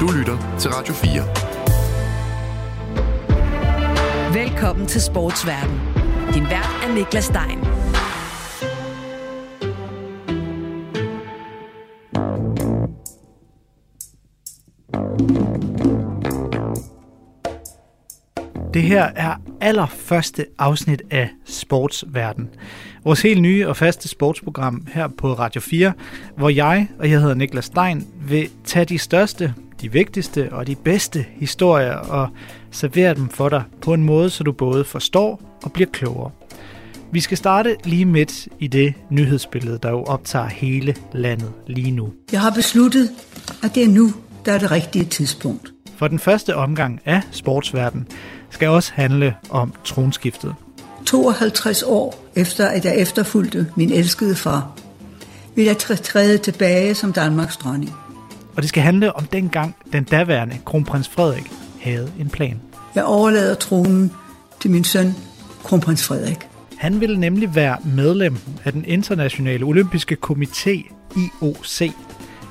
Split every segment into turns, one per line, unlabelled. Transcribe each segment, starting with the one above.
Du lytter til Radio
4. Velkommen til Sportsverden. Din vært er Niklas Stein.
Det her er allerførste afsnit af Sportsverden. Vores helt nye og faste sportsprogram her på Radio 4, hvor jeg, og jeg hedder Niklas Stein, vil tage de største, de vigtigste og de bedste historier og servere dem for dig på en måde, så du både forstår og bliver klogere. Vi skal starte lige midt i det nyhedsbillede, der jo optager hele landet lige nu.
Jeg har besluttet, at det er nu, der er det rigtige tidspunkt.
For den første omgang af sportsverden skal også handle om tronskiftet.
52 år efter, at jeg efterfulgte min elskede far, vil jeg træde tilbage som Danmarks dronning.
Og det skal handle om dengang den daværende kronprins Frederik havde en plan.
Jeg overlader tronen til min søn, kronprins Frederik.
Han ville nemlig være medlem af den internationale olympiske komité IOC.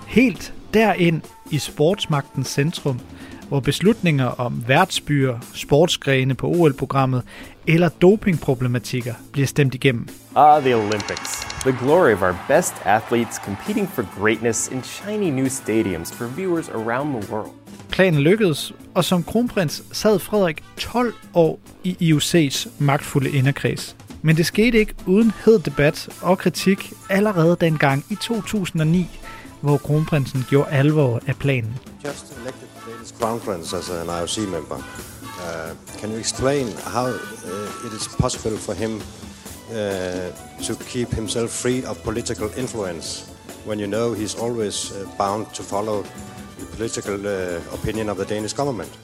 Helt derind i sportsmagtens centrum, hvor beslutninger om værtsbyer, sportsgrene på OL-programmet eller dopingproblematikker bliver stemt igennem.
Ah, the Olympics. The glory of our best athletes competing for greatness in shiny new stadiums for viewers around the world.
Planen lykkedes, og som kronprins sad Frederik 12 år i IOC's magtfulde inderkreds. Men det skete ikke uden hed debat og kritik allerede dengang i 2009, hvor kronprinsen gjorde alvor af planen.
Just elected Danish Crown Prince as an IOC member. Uh, can you explain how uh, it is possible for him uh, to keep himself free of political influence when you know he's always uh, bound to follow the political uh, opinion of the Danish government?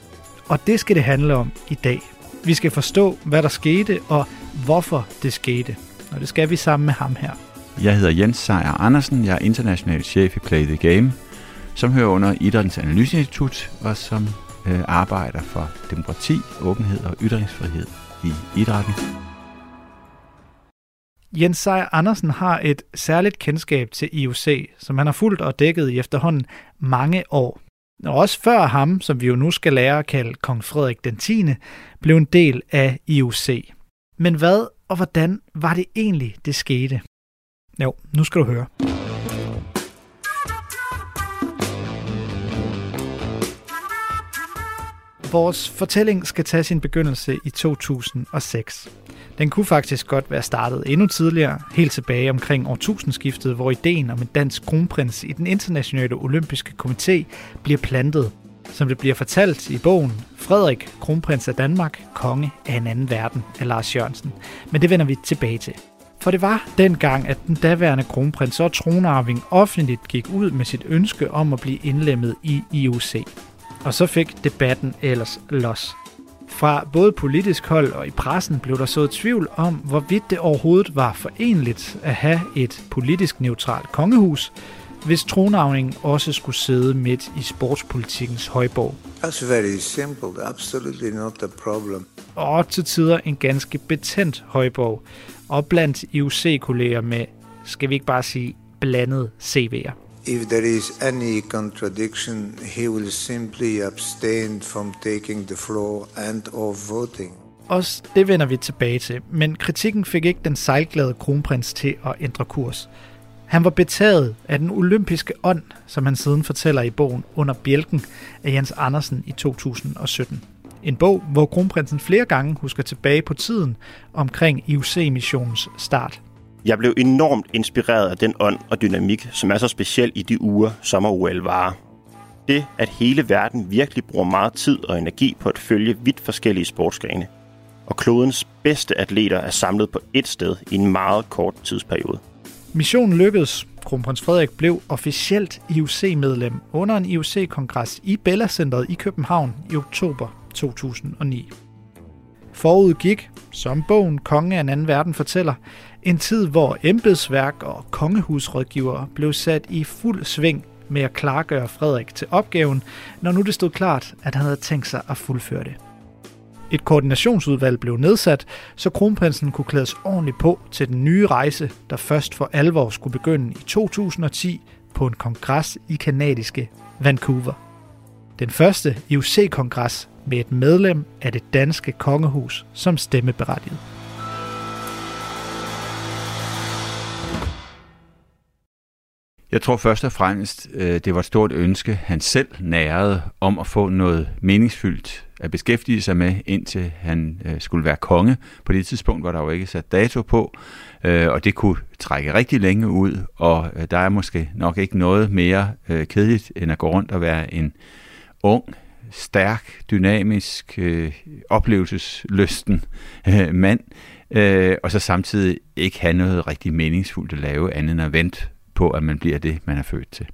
Og det skal det handle om i dag. Vi skal forstå, hvad der skete og hvorfor det skete. Og det skal vi sammen med ham her.
Jeg hedder Jens Sejer Andersen. Jeg er international chef i Play the Game, som hører under Idrættens Analyseinstitut og som øh, arbejder for demokrati, åbenhed og ytringsfrihed i idrætten.
Jens Seier Andersen har et særligt kendskab til IOC, som han har fulgt og dækket i efterhånden mange år. Og også før ham, som vi jo nu skal lære at kalde kong Frederik den 10., blev en del af IOC. Men hvad og hvordan var det egentlig, det skete? Jo, nu skal du høre. Vores fortælling skal tage sin begyndelse i 2006. Den kunne faktisk godt være startet endnu tidligere, helt tilbage omkring årtusindskiftet, hvor ideen om en dansk kronprins i den internationale olympiske komité bliver plantet. Som det bliver fortalt i bogen Frederik, kronprins af Danmark, konge af en anden verden af Lars Jørgensen. Men det vender vi tilbage til. For det var dengang, at den daværende kronprins og tronarving offentligt gik ud med sit ønske om at blive indlemmet i IOC. Og så fik debatten ellers los. Fra både politisk hold og i pressen blev der så tvivl om, hvorvidt det overhovedet var forenligt at have et politisk neutralt kongehus, hvis tronarvingen også skulle sidde midt i sportspolitikkens højborg.
That's very simple, absolutely not a problem.
Og til tider en ganske betændt højborg, og blandt IOC-kolleger med, skal vi ikke bare sige, blandet CV'er.
If there is any contradiction, he will simply abstain from taking the floor and of voting.
Også det vender vi tilbage til, men kritikken fik ikke den sejlglade kronprins til at ændre kurs. Han var betaget af den olympiske ånd, som han siden fortæller i bogen Under bjælken af Jens Andersen i 2017. En bog, hvor kronprinsen flere gange husker tilbage på tiden omkring IOC-missionens start.
Jeg blev enormt inspireret af den ånd og dynamik, som er så speciel i de uger, sommer-OL varer. Det, at hele verden virkelig bruger meget tid og energi på at følge vidt forskellige sportsgrene. Og klodens bedste atleter er samlet på ét sted i en meget kort tidsperiode.
Missionen lykkedes. Kronprins Frederik blev officielt IOC-medlem under en IOC-kongres i Bella Centeret i København i oktober 2009. Forud gik, som bogen Konge af en anden verden fortæller, en tid, hvor embedsværk og kongehusrådgivere blev sat i fuld sving med at klargøre Frederik til opgaven, når nu det stod klart, at han havde tænkt sig at fuldføre det. Et koordinationsudvalg blev nedsat, så kronprinsen kunne klædes ordentligt på til den nye rejse, der først for alvor skulle begynde i 2010 på en kongres i kanadiske Vancouver. Den første IOC-kongres med et medlem af det danske kongehus som stemmeberettiget.
Jeg tror først og fremmest, øh, det var et stort ønske, han selv nærede om at få noget meningsfyldt at beskæftige sig med, indtil han øh, skulle være konge. På det tidspunkt var der jo ikke sat dato på, øh, og det kunne trække rigtig længe ud, og der er måske nok ikke noget mere kedeligt, end at gå rundt og være en ung, stærk, dynamisk, oplevelseslysten mand, og så samtidig ikke have noget rigtig meningsfuldt at lave, andet end at vente på, at man bliver det, man er født til.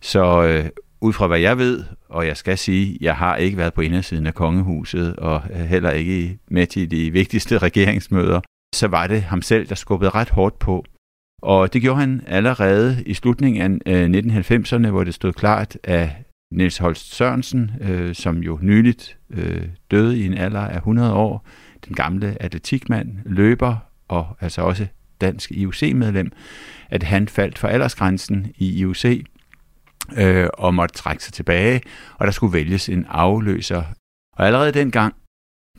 Så øh, ud fra hvad jeg ved, og jeg skal sige, jeg har ikke været på indersiden af kongehuset, og øh, heller ikke med til de vigtigste regeringsmøder, så var det ham selv, der skubbede ret hårdt på. Og det gjorde han allerede i slutningen af øh, 1990'erne, hvor det stod klart, at Niels Holst Sørensen, øh, som jo nyligt øh, døde i en alder af 100 år, den gamle atletikmand, løber og altså også dansk IOC-medlem, at han faldt for aldersgrænsen i IOC øh, og måtte trække sig tilbage, og der skulle vælges en afløser. Og allerede dengang,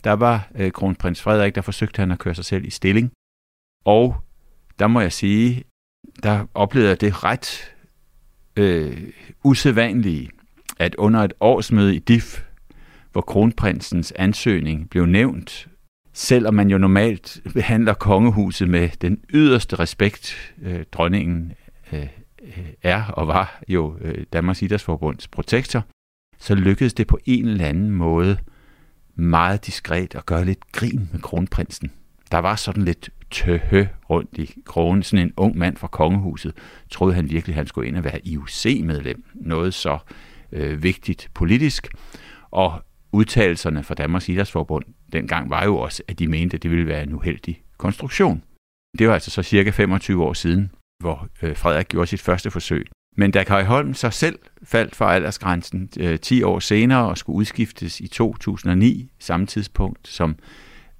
der var øh, kronprins Frederik, der forsøgte han at køre sig selv i stilling. Og der må jeg sige, der oplevede jeg det ret øh, usædvanlige, at under et årsmøde i DIF, hvor kronprinsens ansøgning blev nævnt selvom man jo normalt behandler kongehuset med den yderste respekt, øh, dronningen øh, er og var jo øh, Danmarks Idrætsforbunds protektor, så lykkedes det på en eller anden måde meget diskret at gøre lidt grin med kronprinsen. Der var sådan lidt tøhø rundt i kronen. Sådan en ung mand fra kongehuset troede han virkelig, at han skulle ind og være IOC-medlem. Noget så øh, vigtigt politisk. Og udtalelserne fra Danmarks Idrætsforbund dengang var jo også, at de mente, at det ville være en uheldig konstruktion. Det var altså så cirka 25 år siden, hvor øh, Frederik gjorde sit første forsøg. Men da Kai Holm så selv faldt for aldersgrænsen øh, 10 år senere og skulle udskiftes i 2009, samme tidspunkt som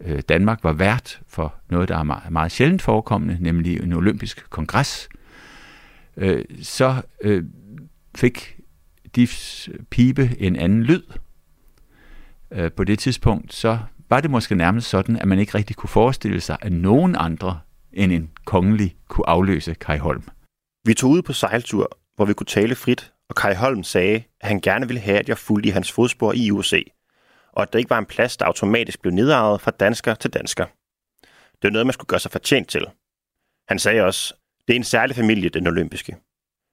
øh, Danmark var vært for noget, der er meget, meget sjældent forekommende, nemlig en olympisk kongres, øh, så øh, fik DIFs pibe en anden lyd. Øh, på det tidspunkt så var det måske nærmest sådan, at man ikke rigtig kunne forestille sig, at nogen andre end en kongelig kunne afløse Kai Holm.
Vi tog ud på sejltur, hvor vi kunne tale frit, og Kai Holm sagde, at han gerne ville have, at jeg fulgte i hans fodspor i USA, og at der ikke var en plads, der automatisk blev nedarvet fra dansker til dansker. Det var noget, man skulle gøre sig fortjent til. Han sagde også, det er en særlig familie, den olympiske.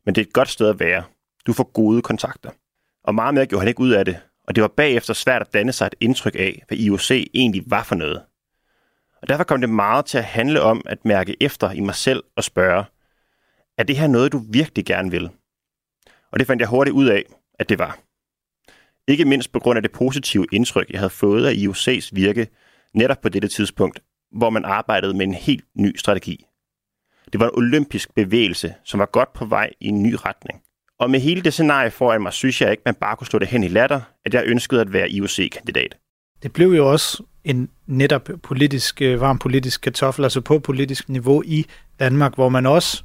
Men det er et godt sted at være. Du får gode kontakter. Og meget mere gjorde han ikke ud af det, og det var bagefter svært at danne sig et indtryk af, hvad IOC egentlig var for noget. Og derfor kom det meget til at handle om at mærke efter i mig selv og spørge, er det her noget, du virkelig gerne vil? Og det fandt jeg hurtigt ud af, at det var. Ikke mindst på grund af det positive indtryk, jeg havde fået af IOC's virke netop på dette tidspunkt, hvor man arbejdede med en helt ny strategi. Det var en olympisk bevægelse, som var godt på vej i en ny retning. Og med hele det scenarie foran mig, synes jeg ikke, man bare kunne slå det hen i latter, at jeg ønskede at være IOC-kandidat.
Det blev jo også en netop politisk, øh, varm politisk kartoffel, altså på politisk niveau i Danmark, hvor man også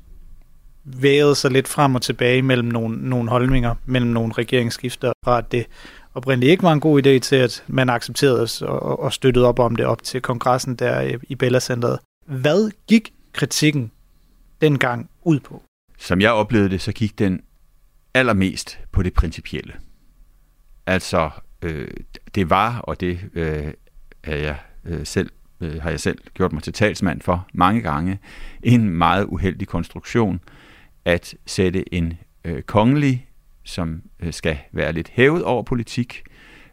vægede sig lidt frem og tilbage mellem nogle, nogle holdninger, mellem nogle regeringsskifter, fra at det oprindeligt ikke var en god idé til, at man accepterede os og, og støttede op om det op til kongressen der i Bella Centeret. Hvad gik kritikken dengang ud på?
Som jeg oplevede det, så gik den allermest på det principielle. Altså, øh, det var, og det øh, er jeg øh, selv, øh, har jeg selv gjort mig til talsmand for mange gange, en meget uheldig konstruktion at sætte en øh, kongelig, som øh, skal være lidt hævet over politik,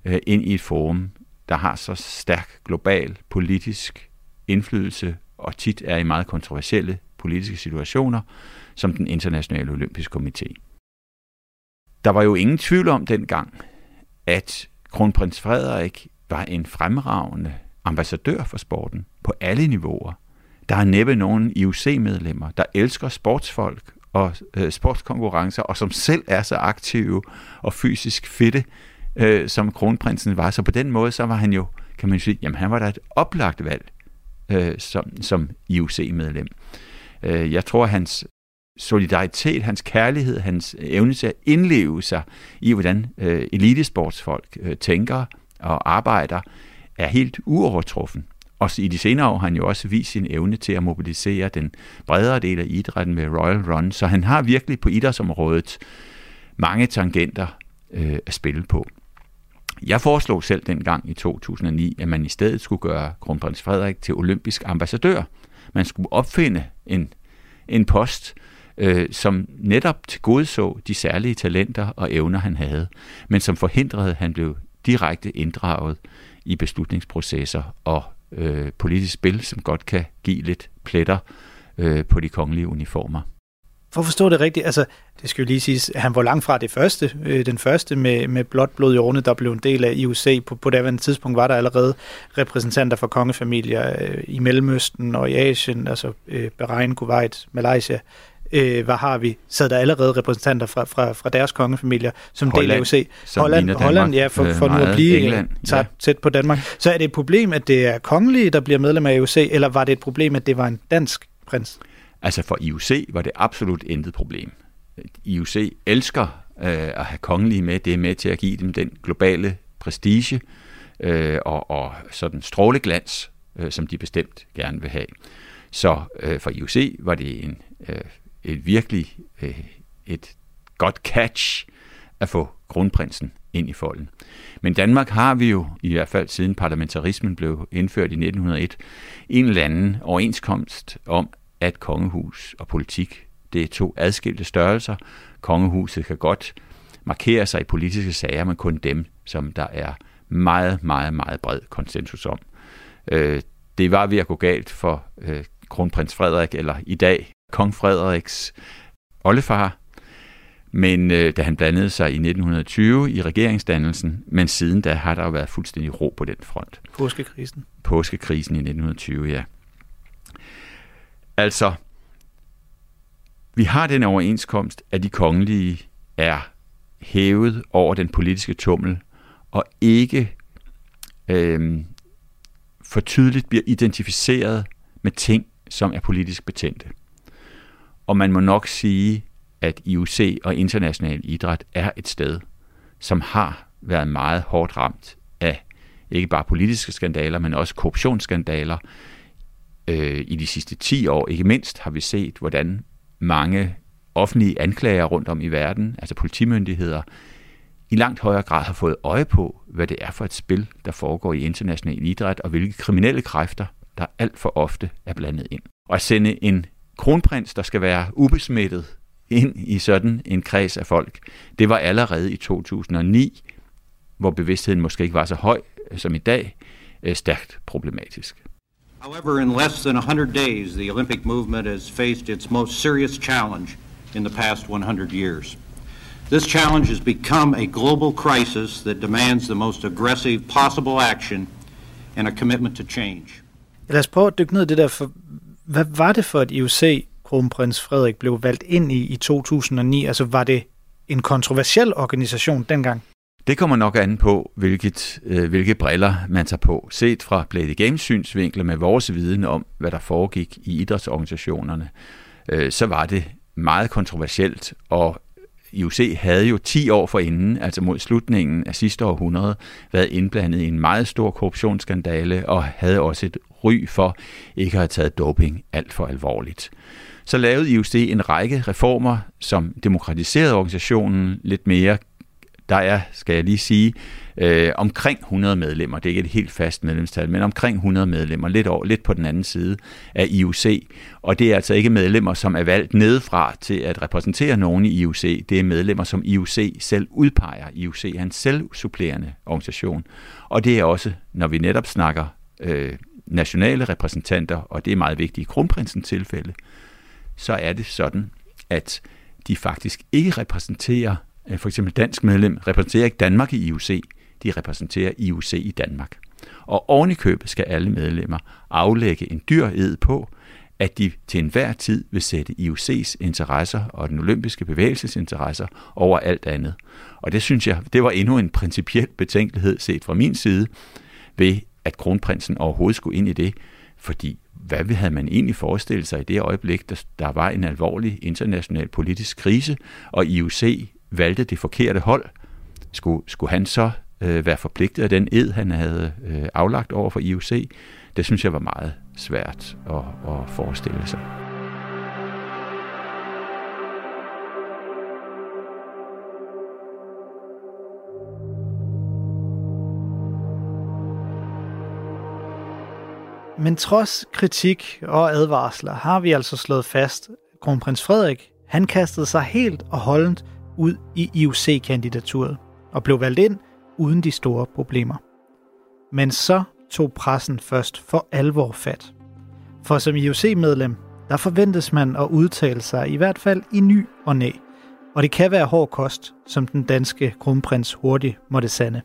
øh, ind i et forum, der har så stærk global politisk indflydelse og tit er i meget kontroversielle politiske situationer, som den internationale olympiske komité. Der var jo ingen tvivl om dengang, at kronprins Frederik var en fremragende ambassadør for sporten på alle niveauer. Der er næppe nogen IOC-medlemmer, der elsker sportsfolk og øh, sportskonkurrencer, og som selv er så aktive og fysisk fitte, øh, som kronprinsen var. Så på den måde, så var han jo, kan man sige, jamen han var da et oplagt valg øh, som, som IOC-medlem. Øh, jeg tror, hans solidaritet, hans kærlighed, hans øh, evne til at indleve sig i, hvordan øh, elitesportsfolk øh, tænker og arbejder, er helt uovertruffen. Og i de senere år har han jo også vist sin evne til at mobilisere den bredere del af idrætten med Royal Run, så han har virkelig på idrætsområdet mange tangenter øh, at spille på. Jeg foreslog selv dengang i 2009, at man i stedet skulle gøre kronprins Frederik til olympisk ambassadør. Man skulle opfinde en, en post, øh, som netop tilgodeså de særlige talenter og evner, han havde, men som forhindrede, at han blev direkte inddraget i beslutningsprocesser og øh, politisk spil, som godt kan give lidt pletter øh, på de kongelige uniformer.
For at forstå det rigtigt, altså, det skal jo lige siges, at han var langt fra det første, øh, den første med, med blot blod i årene, der blev en del af IOC. På, på daværende tidspunkt var der allerede repræsentanter for kongefamilier øh, i Mellemøsten og i Asien, altså øh, Bahrain, Kuwait, Malaysia, øh, hvad har vi, sad der allerede repræsentanter fra, fra, fra deres kongefamilier som
Holland,
del af OC. Holland,
Danmark,
Holland, ja, for, for nu at blive
England,
tæt,
ja.
tæt på Danmark. Så er det et problem, at det er kongelige, der bliver medlem af OC, eller var det et problem, at det var en dansk prins?
Altså for IOC var det absolut intet problem. IOC elsker øh, at have kongelige med. Det er med til at give dem den globale prestige øh, og, og sådan stråleglans, øh, som de bestemt gerne vil have. Så øh, for IOC var det en, øh, et virkelig øh, et godt catch at få kronprinsen ind i folden. Men Danmark har vi jo, i hvert fald siden parlamentarismen blev indført i 1901, en eller anden overenskomst om, at kongehus og politik, det er to adskilte størrelser. Kongehuset kan godt markere sig i politiske sager, men kun dem, som der er meget, meget, meget bred konsensus om. Øh, det var ved at gå galt for øh, kronprins Frederik, eller i dag kong Frederiks oldefar, men øh, da han blandede sig i 1920 i regeringsdannelsen, men siden da har der jo været fuldstændig ro på den front.
Påskekrisen.
Påskekrisen i 1920, ja. Altså, vi har den overenskomst, at de kongelige er hævet over den politiske tummel, og ikke øh, for tydeligt bliver identificeret med ting, som er politisk betændte. Og man må nok sige, at IOC og international idræt er et sted, som har været meget hårdt ramt af ikke bare politiske skandaler, men også korruptionsskandaler. Øh, I de sidste 10 år, ikke mindst, har vi set, hvordan mange offentlige anklager rundt om i verden, altså politimyndigheder, i langt højere grad har fået øje på, hvad det er for et spil, der foregår i international idræt, og hvilke kriminelle kræfter, der alt for ofte er blandet ind. Og at sende en kronprins, der skal være ubesmittet ind i sådan en kreds af folk, det var allerede i 2009, hvor bevidstheden måske ikke var så høj som i dag, øh, stærkt problematisk.
However, in less than 100 days, the Olympic movement has faced its most serious challenge in the past 100 years. This challenge has become a global crisis that demands the most aggressive possible action and a commitment to change.
Lad os prøve at dykke ned i det der, for hvad var det for et IOC, kronprins Frederik blev valgt ind i i 2009? Altså var det en kontroversiel organisation dengang?
Det kommer nok an på, hvilket, øh, hvilke briller man tager på. Set fra Play the Games synsvinkel med vores viden om, hvad der foregik i idrætsorganisationerne, øh, så var det meget kontroversielt, og IOC havde jo 10 år forinden, altså mod slutningen af sidste århundrede, været indblandet i en meget stor korruptionsskandale og havde også et ry for ikke at have taget doping alt for alvorligt. Så lavede IOC en række reformer, som demokratiserede organisationen lidt mere. Der er, skal jeg lige sige, øh, omkring 100 medlemmer. Det er ikke et helt fast medlemstal, men omkring 100 medlemmer, lidt, over, lidt på den anden side af IUC. Og det er altså ikke medlemmer, som er valgt nedefra til at repræsentere nogen i IUC. Det er medlemmer, som IUC selv udpeger. IUC er en selvsupplerende organisation. Og det er også, når vi netop snakker øh, nationale repræsentanter, og det er meget vigtigt i kronprinsens tilfælde, så er det sådan, at de faktisk ikke repræsenterer, Øh, for eksempel dansk medlem, repræsenterer ikke Danmark i IOC, de repræsenterer IOC i Danmark. Og oven i købet skal alle medlemmer aflægge en dyr ed på, at de til enhver tid vil sætte IOC's interesser og den olympiske bevægelses interesser over alt andet. Og det synes jeg, det var endnu en principiel betænkelighed set fra min side ved, at kronprinsen overhovedet skulle ind i det, fordi hvad havde man egentlig forestillet sig i det øjeblik, der, der var en alvorlig international politisk krise, og IOC valgte det forkerte hold? Skulle, skulle han så øh, være forpligtet af den ed, han havde øh, aflagt over for IOC? Det synes jeg var meget svært at, at forestille sig.
Men trods kritik og advarsler har vi altså slået fast, at kronprins Frederik han kastede sig helt og holdent ud i IOC-kandidaturet og blev valgt ind uden de store problemer. Men så tog pressen først for alvor fat. For som IOC-medlem, der forventes man at udtale sig i hvert fald i ny og næ. Og det kan være hård kost, som den danske kronprins hurtigt måtte sande.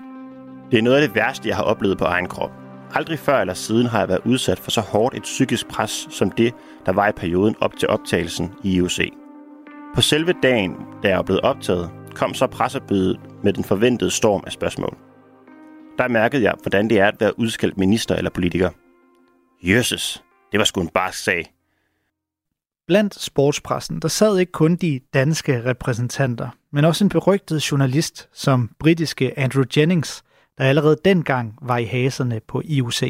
Det er noget af det værste, jeg har oplevet på egen krop. Aldrig før eller siden har jeg været udsat for så hårdt et psykisk pres som det, der var i perioden op til optagelsen i IOC. På selve dagen, da jeg er blevet optaget, kom så presserbødet med den forventede storm af spørgsmål. Der mærkede jeg, hvordan det er at være udskældt minister eller politiker. Jøsses, det var sgu en barsk sag.
Blandt sportspressen, der sad ikke kun de danske repræsentanter, men også en berygtet journalist som britiske Andrew Jennings, der allerede dengang var i haserne på IOC.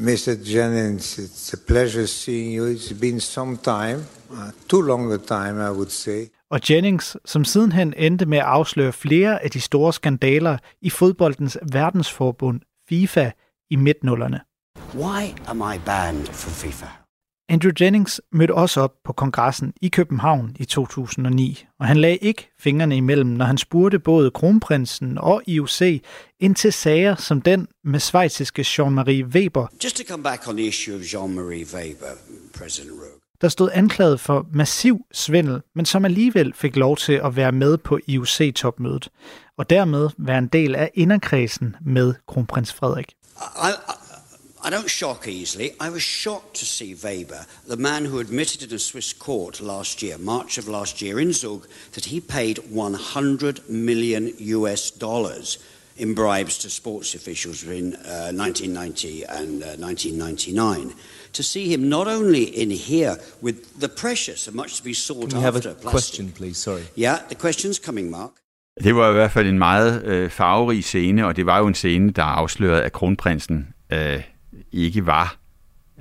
Mr. Jennings, it's a pleasure seeing you. It's been some time, uh, too long a time, I would say.
Og Jennings, som sidenhen endte med at afsløre flere af de store skandaler i fodboldens verdensforbund FIFA i midtnullerne.
Why am I banned from FIFA?
Andrew Jennings mødte også op på kongressen i København i 2009, og han lagde ikke fingrene imellem, når han spurgte både kronprinsen og IOC ind til sager som den med svejsiske Jean-Marie Weber.
Just to come back on the issue of Jean-Marie Weber, President Rogue.
Der stod anklaget for massiv svindel, men som alligevel fik lov til at være med på IOC-topmødet, og dermed være en del af inderkredsen med kronprins Frederik.
I, I, I don't shock easily. I was shocked to see Weber, the man who admitted in a Swiss court last year, March of last year in Zug, that he paid 100 million US dollars in bribes to sports officials in uh, 1990 and uh, 1999. To see him not only in here with the precious and much to be sought
Can we have a
plastic.
question, please? Sorry.
Yeah, the question's coming, Mark.
Det var i hvert fald en meget øh, farverig scene, og det var jo en scene, der afslørede, at kronprinsen øh, ikke var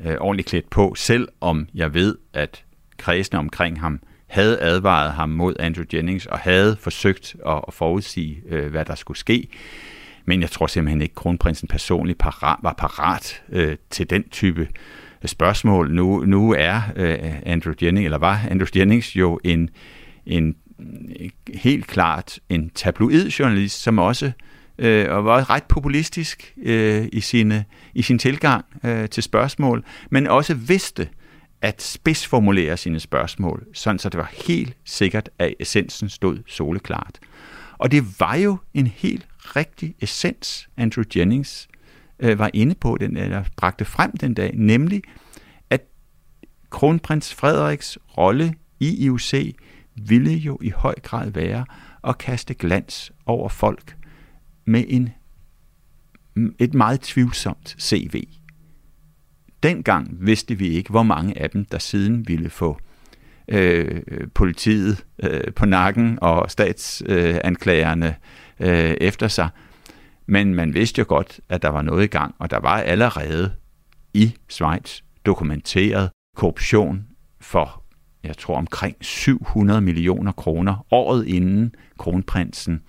øh, ordentligt klædt på, selv om jeg ved, at kredsene omkring ham havde advaret ham mod Andrew Jennings og havde forsøgt at, at forudsige, øh, hvad der skulle ske. Men jeg tror simpelthen ikke, at kronprinsen personligt parat, var parat øh, til den type øh, spørgsmål. Nu, nu er øh, Andrew Jennings, eller var Andrew Jennings jo en, en øh, helt klart en tabloid journalist, som også øh, øh, og var ret populistisk øh, i, sine, i sin tilgang øh, til spørgsmål, men også vidste at spidsformulere sine spørgsmål, sådan så det var helt sikkert, at essensen stod soleklart. Og det var jo en helt rigtig essens, Andrew Jennings øh, var inde på, den, eller bragte frem den dag, nemlig at kronprins Frederiks rolle i IUC ville jo i høj grad være at kaste glans over folk med en, et meget tvivlsomt CV. Dengang vidste vi ikke, hvor mange af dem, der siden ville få øh, politiet øh, på nakken og statsanklagerne øh, efter sig. Men man vidste jo godt, at der var noget i gang, og der var allerede i Schweiz dokumenteret korruption for, jeg tror, omkring 700 millioner kroner året inden kronprinsen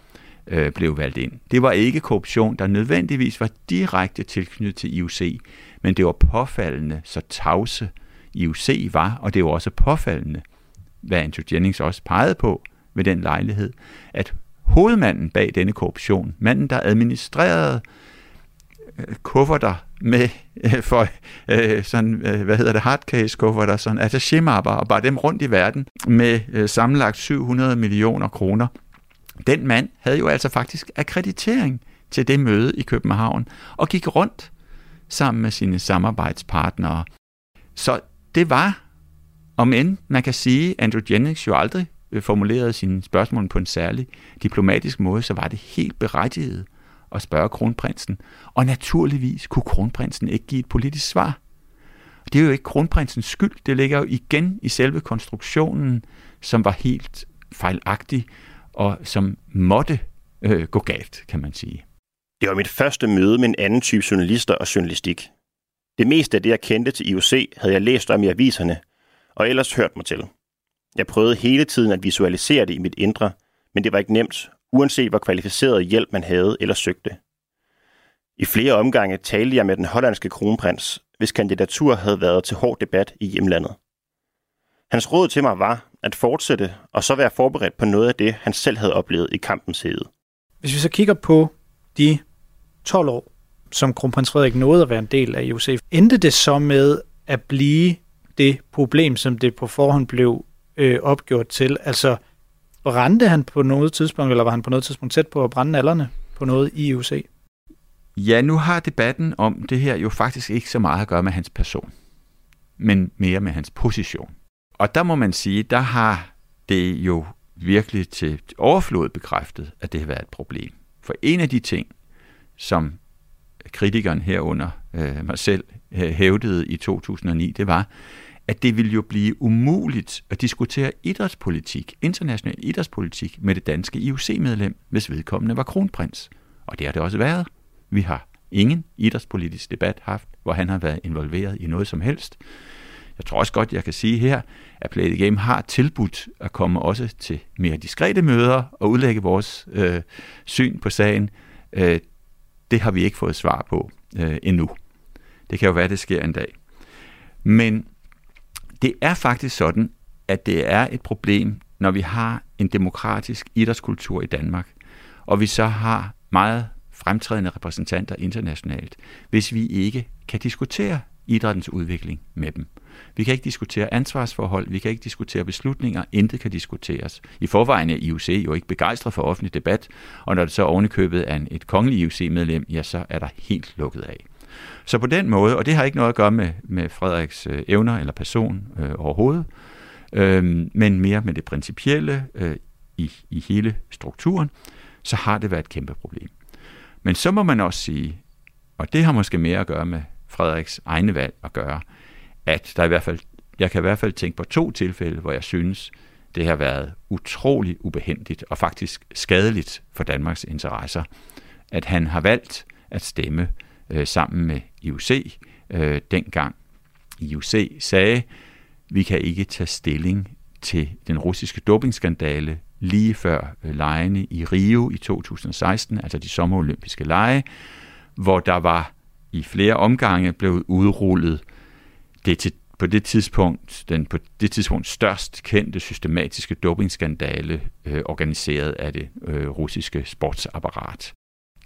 øh, blev valgt ind. Det var ikke korruption, der nødvendigvis var direkte tilknyttet til IOC, men det var påfaldende, så tavse IOC var, og det var også påfaldende, hvad Andrew Jennings også pegede på ved den lejlighed, at hovedmanden bag denne korruption, manden, der administrerede øh, kufferter med øh, for øh, sådan, øh, hvad hedder det, hardcase kufferter, sådan attaché og bare dem rundt i verden med øh, sammenlagt 700 millioner kroner. Den mand havde jo altså faktisk akkreditering til det møde i København, og gik rundt sammen med sine samarbejdspartnere. Så det var, om end man kan sige, Andrew Jennings jo aldrig øh, formulerede sine spørgsmål på en særlig diplomatisk måde, så var det helt berettiget at spørge kronprinsen. Og naturligvis kunne kronprinsen ikke give et politisk svar. Det er jo ikke kronprinsens skyld. Det ligger jo igen i selve konstruktionen, som var helt fejlagtig og som måtte øh, gå galt, kan man sige.
Det var mit første møde med en anden type journalister og journalistik. Det meste af det, jeg kendte til IOC, havde jeg læst om i aviserne, og ellers hørt mig til. Jeg prøvede hele tiden at visualisere det i mit indre, men det var ikke nemt, uanset hvor kvalificeret hjælp man havde eller søgte. I flere omgange talte jeg med den hollandske kronprins, hvis kandidatur havde været til hård debat i hjemlandet. Hans råd til mig var at fortsætte og så være forberedt på noget af det, han selv havde oplevet i kampens hede.
Hvis vi så kigger på de 12 år, som kronprins Frederik nåede at være en del af IOC, endte det så med at blive det problem, som det på forhånd blev øh, opgjort til? Altså, brændte han på noget tidspunkt, eller var han på noget tidspunkt tæt på at brænde allerne på noget i IOC?
Ja, nu har debatten om det her jo faktisk ikke så meget at gøre med hans person, men mere med hans position. Og der må man sige, der har det jo virkelig til overflod bekræftet, at det har været et problem. For en af de ting, som kritikeren herunder øh, mig selv øh, hævdede i 2009, det var, at det ville jo blive umuligt at diskutere idrætspolitik, international idrætspolitik, med det danske IOC-medlem, hvis vedkommende var kronprins. Og det har det også været. Vi har ingen idrætspolitisk debat haft, hvor han har været involveret i noget som helst. Jeg tror også godt, jeg kan sige her, at Play the Game har tilbudt at komme også til mere diskrete møder og udlægge vores øh, syn på sagen. Øh, det har vi ikke fået svar på øh, endnu. Det kan jo være, det sker en dag. Men det er faktisk sådan, at det er et problem, når vi har en demokratisk idrætskultur i Danmark, og vi så har meget fremtrædende repræsentanter internationalt, hvis vi ikke kan diskutere idrættens udvikling med dem. Vi kan ikke diskutere ansvarsforhold, vi kan ikke diskutere beslutninger, intet kan diskuteres. I forvejen er IOC jo ikke begejstret for offentlig debat, og når det så ovenikøbet er et kongeligt IOC-medlem, ja, så er der helt lukket af. Så på den måde, og det har ikke noget at gøre med, med Frederiks øh, evner eller person øh, overhovedet, øh, men mere med det principielle øh, i, i hele strukturen, så har det været et kæmpe problem. Men så må man også sige, og det har måske mere at gøre med Frederiks egne valg at gøre, at der i hvert fald, jeg kan i hvert fald tænke på to tilfælde, hvor jeg synes, det har været utrolig ubehendigt og faktisk skadeligt for Danmarks interesser, at han har valgt at stemme øh, sammen med IOC, øh, dengang IOC sagde, vi kan ikke tage stilling til den russiske dopingskandale lige før øh, lejene i Rio i 2016, altså de sommerolympiske lege, hvor der var i flere omgange blevet udrullet det til på det tidspunkt, den på det tidspunkt størst kendte systematiske dopingskandale øh, organiseret af det øh, russiske sportsapparat.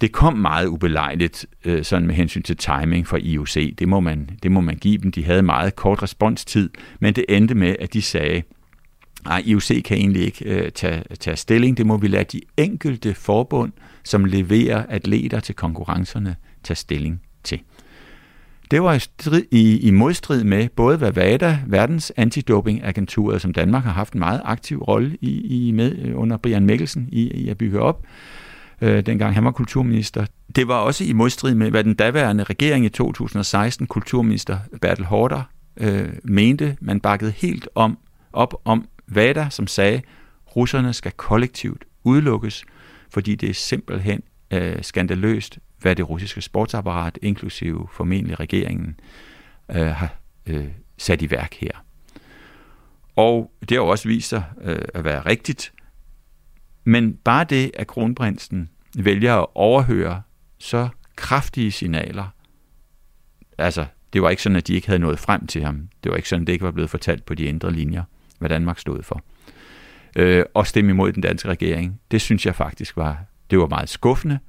Det kom meget ubelejligt øh, sådan med hensyn til timing for IOC. Det må, man, det må man give dem. De havde meget kort responstid, men det endte med, at de sagde, Nej, IOC kan egentlig ikke øh, tage, tage stilling. Det må vi lade de enkelte forbund, som leverer atleter til konkurrencerne, tage stilling til. Det var i, strid, i, i modstrid med både hvad VADA, verdens antidopingagentur, som Danmark har haft en meget aktiv rolle i, i med øh, under Brian Mikkelsen i, i at bygge op, øh, dengang han var kulturminister. Det var også i modstrid med, hvad den daværende regering i 2016, kulturminister Bertel Hårder, øh, mente. Man bakkede helt om, op om VADA, som sagde, russerne skal kollektivt udelukkes, fordi det er simpelthen øh, skandaløst, hvad det russiske sportsapparat, inklusive formentlig regeringen, øh, har øh, sat i værk her. Og det har jo også vist sig øh, at være rigtigt. Men bare det, at kronprinsen vælger at overhøre så kraftige signaler, altså det var ikke sådan, at de ikke havde nået frem til ham. Det var ikke sådan, at det ikke var blevet fortalt på de indre linjer, hvad Danmark stod for. Øh, og stemme imod den danske regering, det synes jeg faktisk var, det var meget skuffende,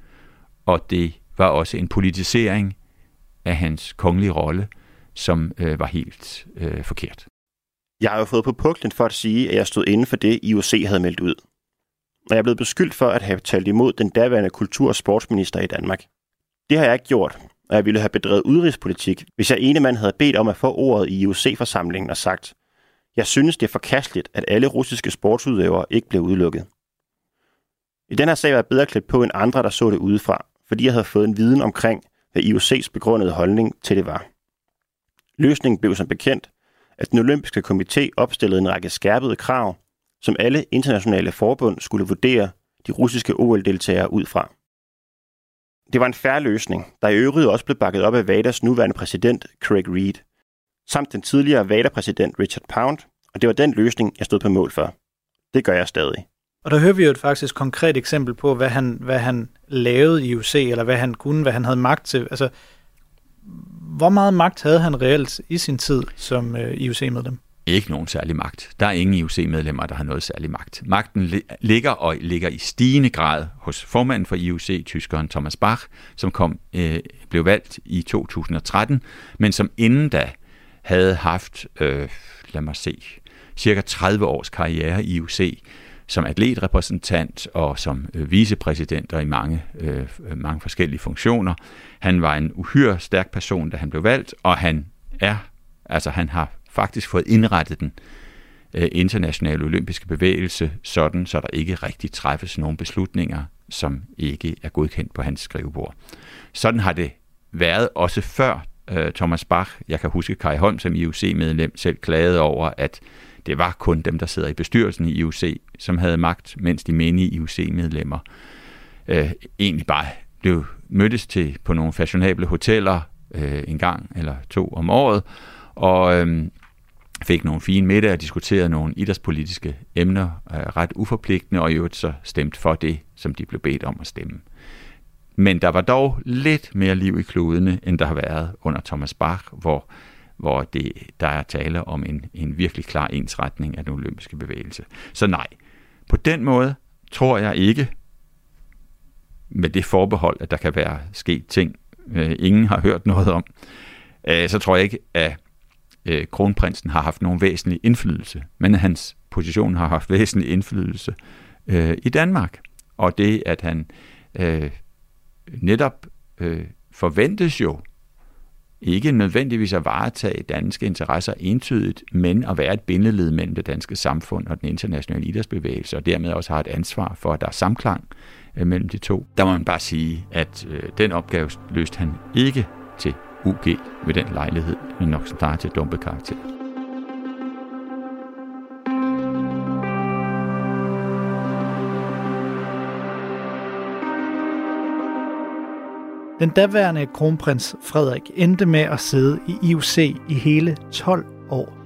og det var også en politisering af hans kongelige rolle, som øh, var helt øh, forkert.
Jeg har jo fået på puklen for at sige, at jeg stod inden for det, IOC havde meldt ud. Og jeg er blevet beskyldt for at have talt imod den daværende kultur- og sportsminister i Danmark. Det har jeg ikke gjort, og jeg ville have bedrevet udenrigspolitik, hvis jeg ene mand havde bedt om at få ordet i IOC-forsamlingen og sagt, jeg synes, det er forkasteligt, at alle russiske sportsudøvere ikke blev udelukket. I den her sag var jeg bedre klædt på end andre, der så det udefra, fordi jeg havde fået en viden omkring, hvad IOC's begrundede holdning til det var. Løsningen blev som bekendt, at den olympiske komité opstillede en række skærpede krav, som alle internationale forbund skulle vurdere de russiske OL-deltagere ud fra. Det var en færre løsning, der i øvrigt også blev bakket op af VADAs nuværende præsident Craig Reed, samt den tidligere VADA-præsident Richard Pound, og det var den løsning, jeg stod på mål for. Det gør jeg stadig.
Og der hører vi jo et faktisk konkret eksempel på, hvad han, hvad han lavede i UC, eller hvad han kunne, hvad han havde magt til. Altså, hvor meget magt havde han reelt i sin tid som øh, IOC-medlem?
Ikke nogen særlig magt. Der er ingen IOC-medlemmer, der har noget særlig magt. Magten ligger og ligger i stigende grad hos formanden for IOC, tyskeren Thomas Bach, som kom, øh, blev valgt i 2013, men som inden da havde haft, øh, lad mig se, cirka 30 års karriere i IOC som atletrepræsentant og som øh, vicepræsident og i mange, øh, øh, mange forskellige funktioner. Han var en uhyre stærk person, da han blev valgt, og han er, altså han har faktisk fået indrettet den øh, internationale olympiske bevægelse sådan, så der ikke rigtig træffes nogen beslutninger, som ikke er godkendt på hans skrivebord. Sådan har det været også før øh, Thomas Bach. Jeg kan huske Kai Holm som IOC-medlem selv klagede over, at det var kun dem, der sidder i bestyrelsen i IOC, som havde magt, mens de menige IOC-medlemmer øh, egentlig bare blev mødtes til på nogle fashionable hoteller øh, en gang eller to om året, og øh, fik nogle fine middag og diskuterede nogle idrætspolitiske emner øh, ret uforpligtende, og i øvrigt så stemt for det, som de blev bedt om at stemme. Men der var dog lidt mere liv i kludene, end der har været under Thomas Bach, hvor hvor det, der er tale om en, en virkelig klar ensretning af den olympiske bevægelse. Så nej, på den måde tror jeg ikke, med det forbehold, at der kan være sket ting, øh, ingen har hørt noget om, øh, så tror jeg ikke, at øh, kronprinsen har haft nogen væsentlig indflydelse, men hans position har haft væsentlig indflydelse øh, i Danmark. Og det, at han øh, netop øh, forventes jo ikke nødvendigvis at varetage danske interesser entydigt, men at være et bindeled mellem det danske samfund og den internationale idrætsbevægelse, og dermed også har et ansvar for, at der er samklang øh, mellem de to. Der må man bare sige, at øh, den opgave løste han ikke til UG ved den lejlighed, men nok snarere til dumpe karakter.
Den daværende kronprins Frederik endte med at sidde i IOC i hele 12 år.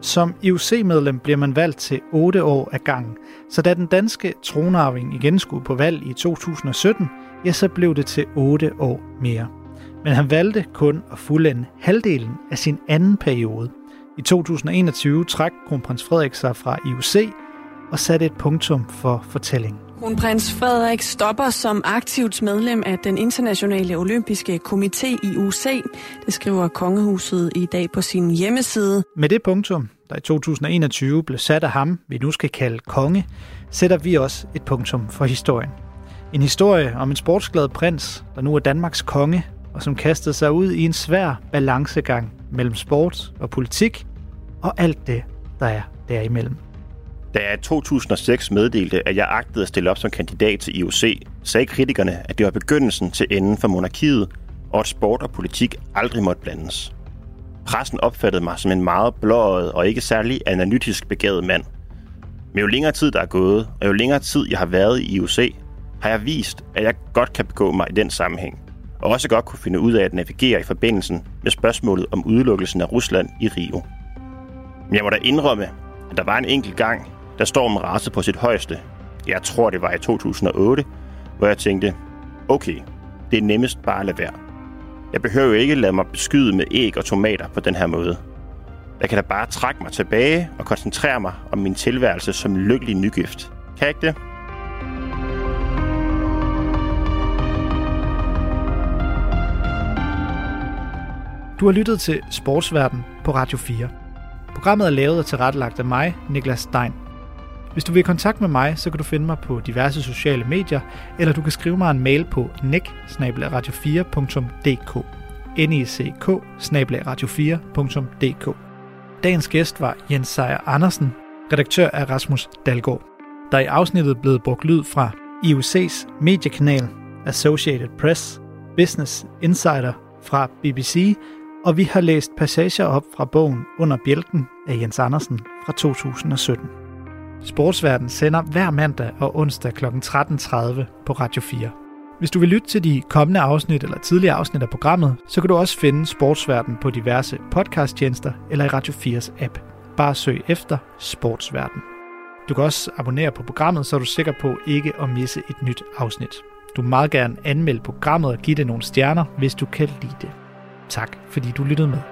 Som IOC-medlem bliver man valgt til 8 år ad gangen, så da den danske tronarving igen skulle på valg i 2017, ja, så blev det til 8 år mere. Men han valgte kun at fuldende halvdelen af sin anden periode. I 2021 trak kronprins Frederik sig fra IOC og satte et punktum for fortællingen.
Kronprins Frederik stopper som aktivt medlem af den internationale olympiske komité i UC. Det skriver kongehuset i dag på sin hjemmeside.
Med det punktum, der i 2021 blev sat af ham, vi nu skal kalde konge, sætter vi også et punktum for historien. En historie om en sportsglad prins, der nu er Danmarks konge, og som kastede sig ud i en svær balancegang mellem sport og politik, og alt det, der er derimellem.
Da jeg i 2006 meddelte, at jeg agtede at stille op som kandidat til IOC, sagde kritikerne, at det var begyndelsen til enden for monarkiet, og at sport og politik aldrig måtte blandes. Pressen opfattede mig som en meget blåøjet og ikke særlig analytisk begavet mand. Men jo længere tid der er gået, og jo længere tid jeg har været i IOC, har jeg vist, at jeg godt kan begå mig i den sammenhæng, og også godt kunne finde ud af at navigere i forbindelsen med spørgsmålet om udelukkelsen af Rusland i Rio. Men jeg må da indrømme, at der var en enkelt gang, da stormen rasede på sit højeste. Jeg tror, det var i 2008, hvor jeg tænkte, okay, det er nemmest bare at lade være. Jeg behøver jo ikke lade mig beskyde med æg og tomater på den her måde. Jeg kan da bare trække mig tilbage og koncentrere mig om min tilværelse som lykkelig nygift. Kan jeg ikke det?
Du har lyttet til Sportsverden på Radio 4. Programmet er lavet og tilrettelagt af mig, Niklas Stein. Hvis du vil i kontakt med mig, så kan du finde mig på diverse sociale medier, eller du kan skrive mig en mail på nek 4dk neck radio 4dk Dagens gæst var Jens Sejer Andersen, redaktør af Rasmus Dalgaard. Der er i afsnittet blevet brugt lyd fra IOC's mediekanal, Associated Press, Business Insider fra BBC og vi har læst passager op fra bogen Under bjælken af Jens Andersen fra 2017. Sportsverden sender hver mandag og onsdag kl. 13.30 på Radio 4. Hvis du vil lytte til de kommende afsnit eller tidligere afsnit af programmet, så kan du også finde Sportsverden på diverse podcasttjenester eller i Radio 4's app. Bare søg efter Sportsverden. Du kan også abonnere på programmet, så er du sikker på ikke at misse et nyt afsnit. Du må meget gerne anmelde programmet og give det nogle stjerner, hvis du kan lide det. Tak fordi du lyttede med.